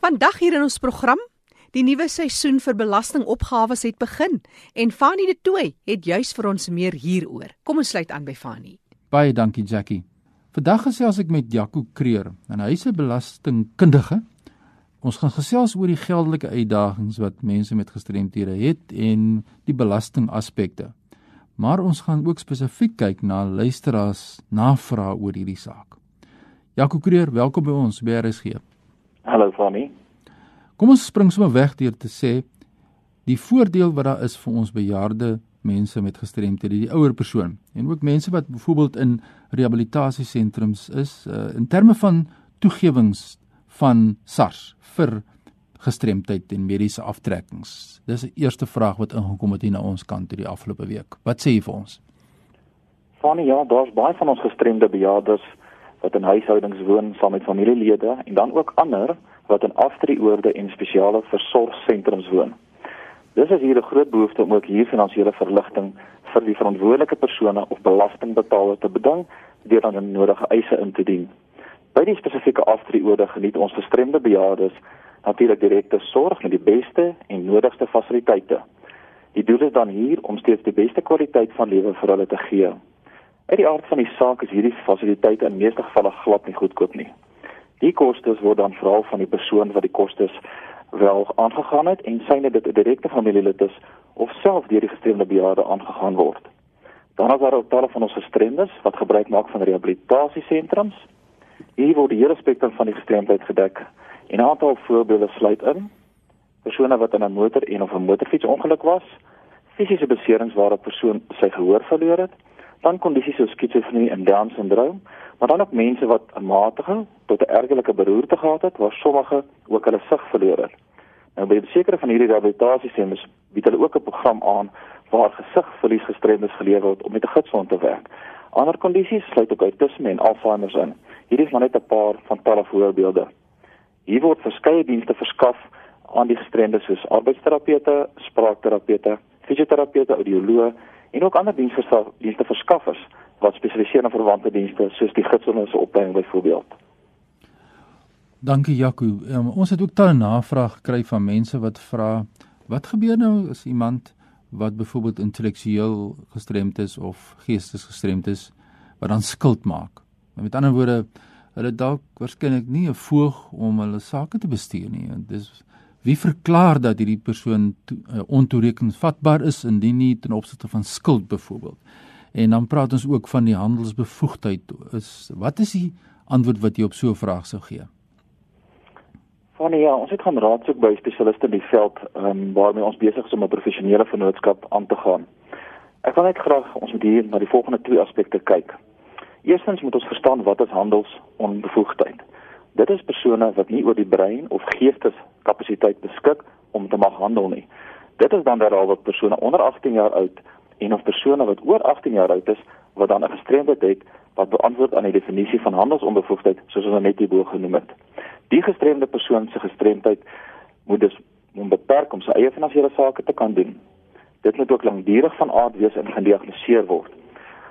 Vandag hier in ons program, die nuwe seisoen vir belastingopgawes het begin en Fanie de Tooi het juis vir ons meer hieroor. Kom ons sluit aan by Fanie. Baie dankie Jackie. Vandag gesels ek met Jaco Kreer en hy 'n belastingkundige. Ons gaan gesels oor die geldelike uitdagings wat mense met gestremthede het en die belastingaspekte. Maar ons gaan ook spesifiek kyk na luisteraars navrae oor hierdie saak. Jaco Kreer, welkom by ons by RSG. Hallo Fanny. Kom ons spring sommer weg deur te sê die voordeel wat daar is vir ons bejaarde mense met gestremthede, die ouer persoon en ook mense wat byvoorbeeld in rehabilitasiesentrums is uh, in terme van toegewings van SARS vir gestremdheid en mediese aftrekkings. Dis die eerste vraag wat ingekom het hier na ons kant hierdie afgelope week. Wat sê jy vir ons? Fanny, ja, daar's baie van ons gestremde bejaardes wat in huishoudings woon saam met familielede en dan ook ander wat in aftreeoorde en spesiale versorgsentrums woon. Dis is hier 'n groot behoefte om ook hier finansiële verligting vir die verantwoordelike persone of belastingbetaler te beding deur dan 'n nodige eise in te dien. By die spesifieke aftreeoorde geniet ons gestremde bejaardes natuurlik direkte sorg met die beste en nodigste fasiliteite. Die doel is dan hier om steeds die beste kwaliteit van lewe vir hulle te gee. Uit die aard van die saak is hierdie fasiliteite in meeste gevalle glad nie goedkoop nie. Die kostes word dan veral van die persoon wat die kostes wel aangegaan het en syne dit 'n direkte familielid is of self deur die gestremde bejaarde aangegaan word. Dan is daar ook talle van ons gestremdes wat gebruik maak van rehabilitasiesentrums. Hier word die hele spektrum van die gestremdheid gedek. En 'n aantal voorbeelde sluit in persone wat in 'n motor en of 'n motorfiets ongeluk was, fisiese beserings waar 'n persoon sy gehoor verloor het, dan kondisies soos skizofrenie en Down syndroom, maar dan ook mense wat 'n matige tot 'n ergelike beroerte gehad het, waar sommige ook hulle sig verloor het. Nou by sekere van hierdie rehabilitasiesenters bied hulle ook 'n program aan waar gesigverlies gestremdes geleer word om met 'n gidsond te werk. Ander kondisies sluit ook autisme en Alzheimer in. Hierdie is maar net 'n paar van talle voorbeelde. Hier word verskeie dienste verskaf aan die gestremdes soos arbeidsterapeute, spraakterapeute, fisioterapeute, audioloë en ook ander dienste verskaffers wat spesialiseer in verwante dienste soos die gidsonderse opleiding byvoorbeeld. Dankie Jaco. Um, ons het ook talle navrae gekry van mense wat vra wat gebeur nou as iemand wat byvoorbeeld intellektueel gestremd is of geestes gestremd is wat dan skuld maak. Met ander woorde, hulle dalk waarskynlik nie 'n voog om hulle sake te bestuur nie. Dis Wie verklaar dat hierdie persoon to, uh, ontoerekeningsvatbaar is indien nie ten opsigte van skuld byvoorbeeld. En dan praat ons ook van die handelsbevoegdheid. Is wat is die antwoord wat jy op so 'n vraag sou gee? Van ja, ons het gaan raad soek by spesialiste in die veld, um, waarmee ons besig is om 'n professionele vennootskap aan te gaan. Ek wil net graag ons moet hier na die volgende twee aspekte kyk. Eerstens moet ons verstaan wat is handelsonbevoegdheid. Dit is persone wat nie oor die brein of geesteskapasiteit beskik om te mag handel nie. Dit is dan derhalwe persone onder 18 jaar oud en of persone wat oor 18 jaar oud is wat dan 'n gestremdheid het wat beantwoord aan die definisie van handelsonbevoegdheid soos ons net hierbo genoem het. Die gestremde persoon se gestremdheid moet dus onbeperk om sy eie finansiële sake te kan doen. Dit moet ook lankdurig van aard wees en gediagnoseer word.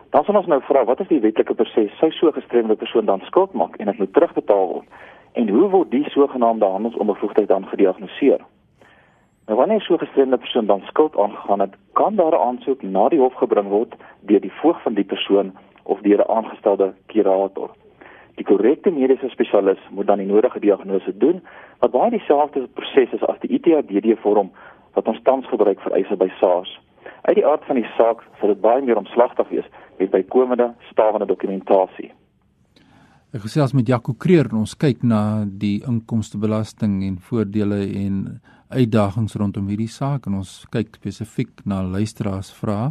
Dan sal ons nou vra wat is die wetlike proses sou so gestremde persoon dan skuld maak en dit moet terugbetaal word? En hoe word die sogenaamde handelsonbevoegdheid dan gediagnoseer? Nou wanneer so gestremde persoon dan skuld aangegaan het, kan daar 'n aansoek na die hof gebring word deur die voog van die persoon of deur 'n aangestelde kurator. Die korrekte mediese spesialis moet dan die nodige diagnose doen wat baie dieselfde proses is as die ITADD vorm wat ons tans gebruik vir eise by SARS. Uit die aard van die saak sal dit baie meer omslagtig wees met bykomende stawende dokumentasie. Ek gesels met Jaco Kreer en ons kyk na die inkomstebelasting en voordele en uitdagings rondom hierdie saak en ons kyk spesifiek na luisteraars vrae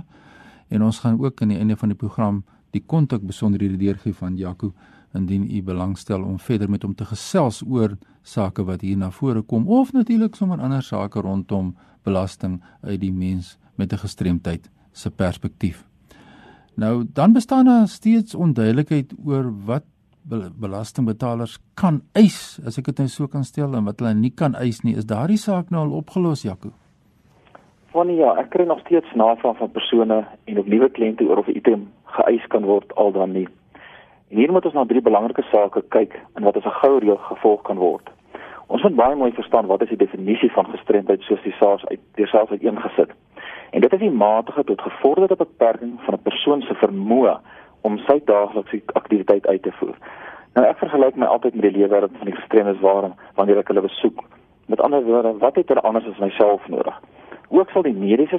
en ons gaan ook aan die einde van die program die kontak besonderhede deurgee van Jaco indien u belangstel om verder met hom te gesels oor sake wat hier na vore kom of natuurlik sommer ander sake rondom belasting uit die mens met 'n gestremdheid se perspektief. Nou dan bestaan daar steeds onduidelikheid oor wat belastingbetalers kan eis, as ek dit nou so kan stel en wat hulle nie kan eis nie. Is daardie saak nou al opgelos, Jaco? Van ja, ek kry nog steeds navrae van persone en op nuwe kliënte oor of 'n item geëis kan word al dan nie. En hier moet ons na drie belangrike sake kyk en wat as 'n goue reël gevolg kan word. Ons moet baie mooi verstaan wat is die definisie van gestremdheid soos die SARS uit deur SARS uiteengesit. En dit is die matige tot gevorderde beperking van 'n persoon se vermoë om sy daaglikse aktiwiteit uit te voer. Nou ek vergelyk my altyd met die lewe van die gestremdes waar wanneer ek hulle besoek. Met ander woorde, wat het hulle anders as myself nodig? Ook sal die mediese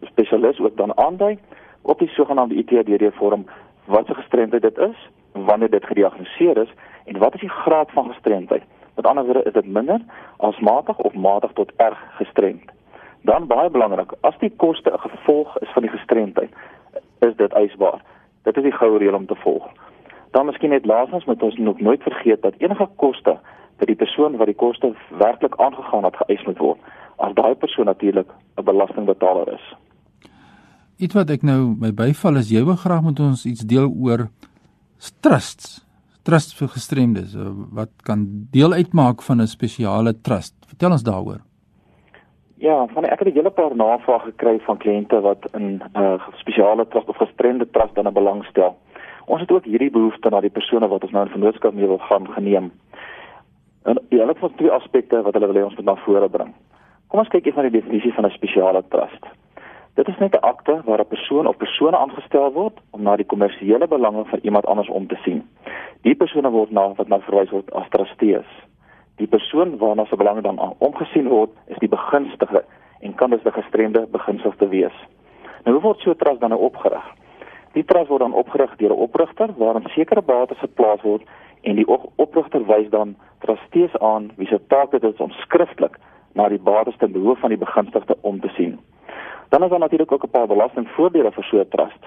spesialis ook dan aandui op die sogenaamde ITDD vorm wat 'n gestremdheid dit is, wanneer dit gediagnoseer is en wat is die graad van gestremdheid? Met ander woorde, is dit minder as matig of matig tot erg gestremd? Dan baie belangrik, as die koste 'n gevolg is van die gestremdheid, is dit eisbaar. Dit is die goue reël om te volg. Dan miskien net laasens moet ons nog nooit vergeet dat enige koste vir die persoon wat die koste werklik aangegaan het geëis moet word, as daai persoon natuurlik 'n belastingbetaler is. Iets wat ek nou my byval is jy wil graag met ons iets deel oor trusts. Trust vir gestremdes wat kan deel uitmaak van 'n spesiale trust. Vertel ons daaroor. Ja, van ek het 'n hele paar navrae gekry van kliënte wat in 'n uh, spesiale trust of gestremde trust dan 'n belang stel. Ons het ook hierdie behoefte na die persone wat ons nou in vennootskap mee wil gaan geneem. En ja, dit is twee aspekte wat hulle wil hê ons moet na vore bring. Kom ons kyk eers na die definisie van 'n spesiale trust. Dit is net 'n akte waar 'n persoon of persone aangestel word om na die kommersiële belange van iemand anders om te sien. Die persone word na wat nou verwys word as trustees. Die persoon waarna se belange dan omgesien word, is die begunstigde en kan dus 'n gestremde beginsel te wees. Nou hoe word so 'n trust dan nou opgerig? Die trust word dan opgerig deur 'n oprigter waarin sekere bates geplaas word en die oprigter wys dan trustees aan wie se taak dit is om skriftelik na die bates te behoef van die begunstigde om te sien. Dan is daar natuurlik ook 'n paar belastingvoordele vir so 'n trust.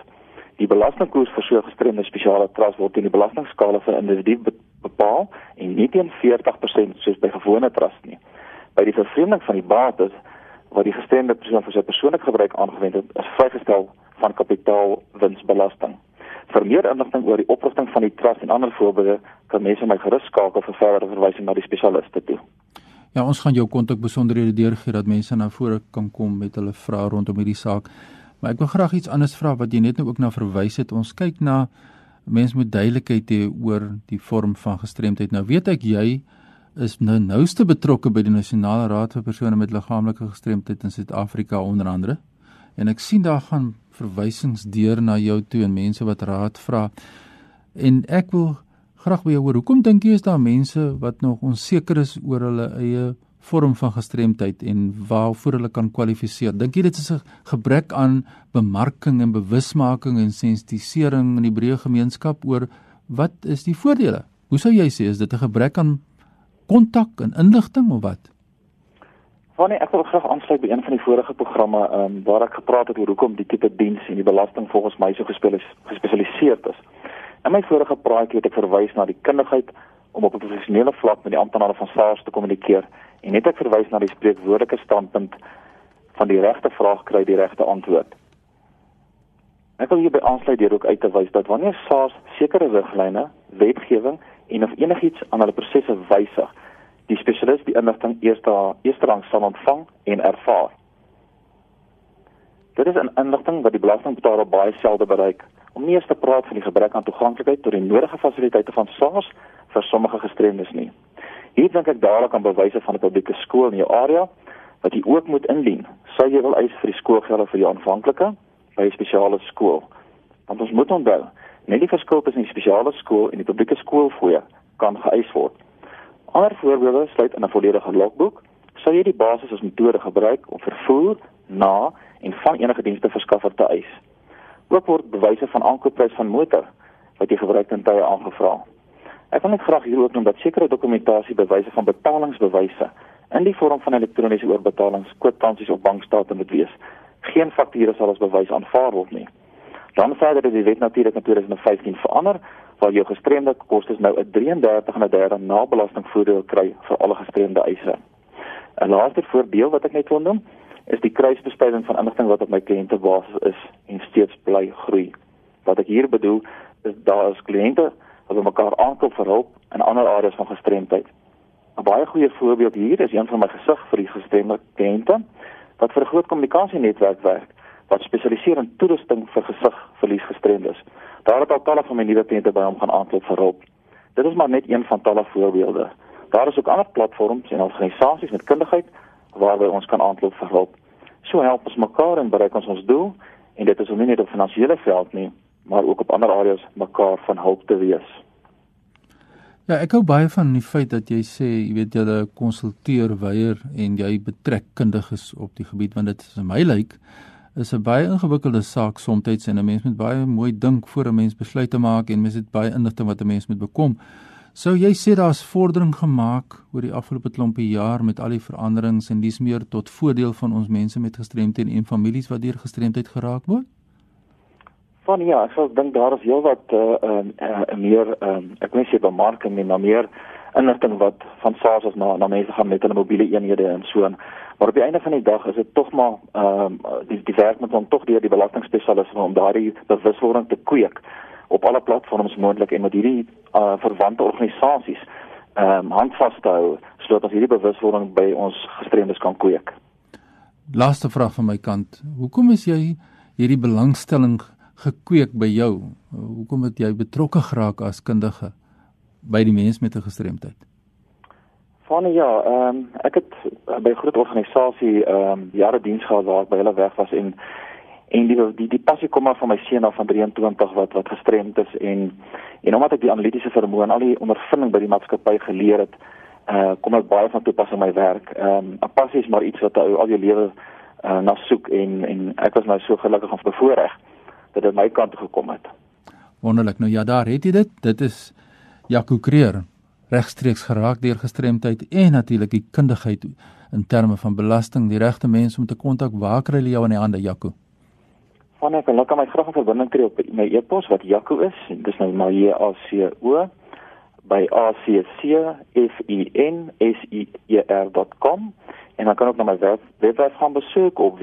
Die belastingkoers vir so 'n gestremde spesiale trust word in die belastingskale vir individu bepaal en nie teen 40% soos by gewone trust nie. By die vervreemding van die bates wat die gestremde persoon vir sy persoonlike gebruik aangewend het, is vrygestel van kapitaalwinsbelasting. Vir meer inligting oor die oprigting van die trust en ander voorbeelde, kan mense my gerus skakel vir verdere verwysing na die spesialiste toe. Ja, ons gaan jou kontak besonderhede deurgee dat mense na vore kan kom met hulle vrae rondom hierdie saak. Maar ek wil graag iets anders vra wat jy net nou ook na verwys het. Ons kyk na mense met duidelikheid hê oor die vorm van gestremdheid. Nou weet ek jy is nou nouste betrokke by die Nasionale Raad vir persone met liggaamlike gestremdheid in Suid-Afrika onder andere. En ek sien daar gaan verwysings deur na jou toe en mense wat raad vra. En ek wil graag by jou hoor. Hoekom dink jy is daar mense wat nog onseker is oor hulle eie vorm van gestremdheid en waarvoor hulle kan kwalifiseer? Dink jy dit is 'n gebrek aan bemarking en bewusmaking en sensitisering in die breë gemeenskap oor wat is die voordele? Hoe sou jy sê is dit 'n gebrek aan kontak en inligting of wat? Wanneer ek wil graag aansluit by een van die vorige programme um, waar ek gepraat het oor hoekom die tipe diens en die belasting volgens my so gespesialiseerd is. In my vorige praatjie het ek verwys na die kundigheid om op 'n professionele vlak met die amptenare van SARS te kommunikeer en net ek verwys na die spreekwoordelike standpunt van die regte vraag kry die regte antwoord. Ek wil hierby aansluit deur ook uit te wys dat wanneer SARS sekere riglyne, wetgewing en of enigiets aan hulle prosesse wysig, die spesialis die inligting eers daar eers rang sal ontvang en ervaar. Dit is 'n inligting wat die belastingbetaler baie selde bereik om nie eens te praat van die gebrek aan toeganklikheid tot die nodige fasiliteite van SARS vir sommige gestremdes nie. Hier dink ek dadelik aan bewyse van 'n publieke skool in jou area wat jy ook moet indien. Sou jy wil eis vir die skoolgelde vir die aanvanklike by 'n spesiale skool? Want ons moet onthou, net die verskil tussen die spesiale skool en die publieke skoolfooie kan geëis word. Ander voorbeelde sluit in 'n volledige logboek. Sou jy die basis as metode gebruik om vervoer na en van enige dienste verskaffer te eis? Ook word bewyse van aankoopprys van motor wat jy gebruik in tye aangevra. Ek wil net graag hier ook noem dat sekere dokumentasie bewyse van betalingsbewyse in die vorm van elektroniese oorbetalings, kwitansies of bankstate moet wees. Geen fakture sal as bewys aanvaar word nie. Dan verder het die wet natuurlik in 2015 verander waar jou gestremde kostes nou 'n 33 en 'n derde nabelastingvoordeel kry vir alle gestremde eise. 'n Laaste voorbeeld wat ek net wil noem, is die kruisbestuiving van inligting wat op my kliënte basis is en steeds bly groei. Wat ek hier bedoel is daar is kliënte wat mekaar aankoop vir hulp in ander areas van gestremdheid. 'n Baie goeie voorbeeld hier is een van my gesig vir die gestremde kliënte wat vir 'n groot kommunikasienetwerk werk wat spesialiseer in toerusting vir gesigverliesgestremdes. Daar het al talle van my nuwe kliënte by hom gaan aanklop vir hulp. Dit is maar net een van talle voorbeelde. Daar is ook ander platforms en organisasies met kundigheid waarby ons kan aanklop vir hulp. So help ons mekaar en bereik ons ons doel en dit is om nie net op finansiële veld nie, maar ook op ander areas mekaar van hulp te wees. Ja, ek hou baie van die feit dat jy sê, jy weet jy konsulteer weier en jy betrek kundiges op die gebied want dit is in my lyk is 'n baie ingewikkelde saak soms en 'n mens moet baie mooi dink voor 'n mens besluite maak en mens het baie inligting wat 'n mens moet bekom. Sou jy sê daar's vordering gemaak oor die afgelope klompie jaar met al die veranderings en dis meer tot voordeel van ons mense met gestremdheid en families wat deur gestremdheid geraak word? Van ja, ek sou dink daar is heelwat uh ehm uh, uh, meer ehm um, ek weet nie bemarking nie, maar meer inligting wat van SARS as na na mense gaan met hulle mobiele eenhede en so aan. Maar op die einde van die dag is dit tog maar ehm um, die die werk moet dan tog deur die belastingspesialiste om daardie bewuswording te kweek op alle platforms moontlik en met hierdie uh, verwante organisasies ehm um, handvas te hou sodat ons hierdie bewuswording by ons gestremdes kan kweek. Laaste vraag van my kant. Hoekom is jy hierdie belangstelling gekweek by jou? Hoekom het jy betrokke geraak as kundige by die mense met 'n gestremdheid? Van ja, ehm um, ek het by 'n groot organisasie ehm um, jare diens gehad waar ek by hulle weg was en en die die die passie kom maar van my seun af van 23 wat wat gestremd is en en omdat ek die analitiese vermoë en al die ondervinding by die maatskappy geleer het, uh kom ek baie van toepassing in my werk. Ehm um, 'n passie is maar iets wat jy al jou lewe uh na soek en en ek was nou so gelukkig om bevoorreg dit my kant gekom het. Wonderlik. Nou ja, daar het jy dit. Dit is Jaco Kreer regstreeks geraak deur gestremdheid en natuurlik die kundigheid in terme van belasting, die regte mense om te kontak. Waar kry hulle jou in die hande, Jaco? van ek kan my graag 'n verbinding tree op my e-pos wat Jaco is. Dit is nou maar J A C O by a c c f e n s i e r.com en dan kan ook na my web webwerf gaan besoek op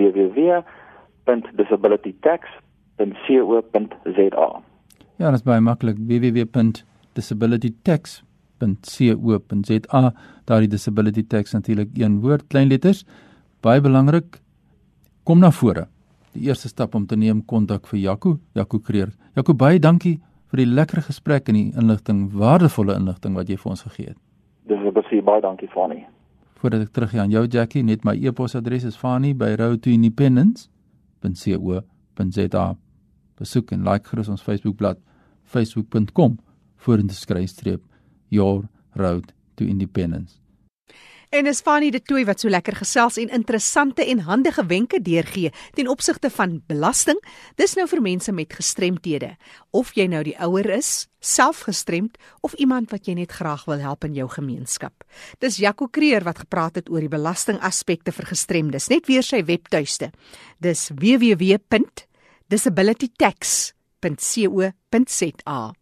www.disabilitytax.co.za. Ja, dit is baie maklik www.disabilitytax.co.za. Daar die disability tax natuurlik een woord klein letters. Baie belangrik. Kom na vore die eerste stap om te neem kontak vir Jaco, Jaco Kreer. Jaco baie dankie vir die lekker gesprek en die inligting, waardevolle inligting wat jy vir ons gegee het. Dis baie baie dankie Fani. Voordat ek terug gaan jou Jackie, net my e-posadres is fani@roadtoindependence.co.za. Besoek en like gerus ons Facebookblad facebook.com vorentoe skryfstreep your road to independence. En is Fanny de Tooi wat so lekker gesels en interessante en handige wenke deurgee ten opsigte van belasting. Dis nou vir mense met gestremthede. Of jy nou die ouer is, self gestremd of iemand wat jy net graag wil help in jou gemeenskap. Dis Jaco Kreer wat gepraat het oor die belastingaspekte vir gestremdes. Net weer sy webtuiste. Dis www.disabilitytax.co.za.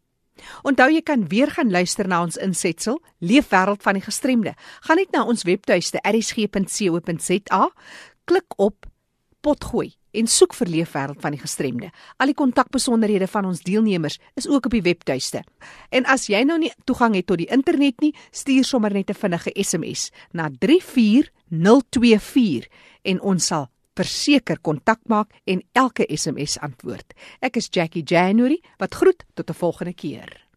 Onthou jy kan weer gaan luister na ons insetsel Leefwêreld van die gestremde. Gaan net na ons webtuiste erisg.co.za, klik op potgooi en soek vir Leefwêreld van die gestremde. Al die kontakbesonderhede van ons deelnemers is ook op die webtuiste. En as jy nou nie toegang het tot die internet nie, stuur sommer net 'n vinnige SMS na 34024 en ons sal verseker kontak maak en elke SMS antwoord. Ek is Jackie January wat groet tot 'n volgende keer.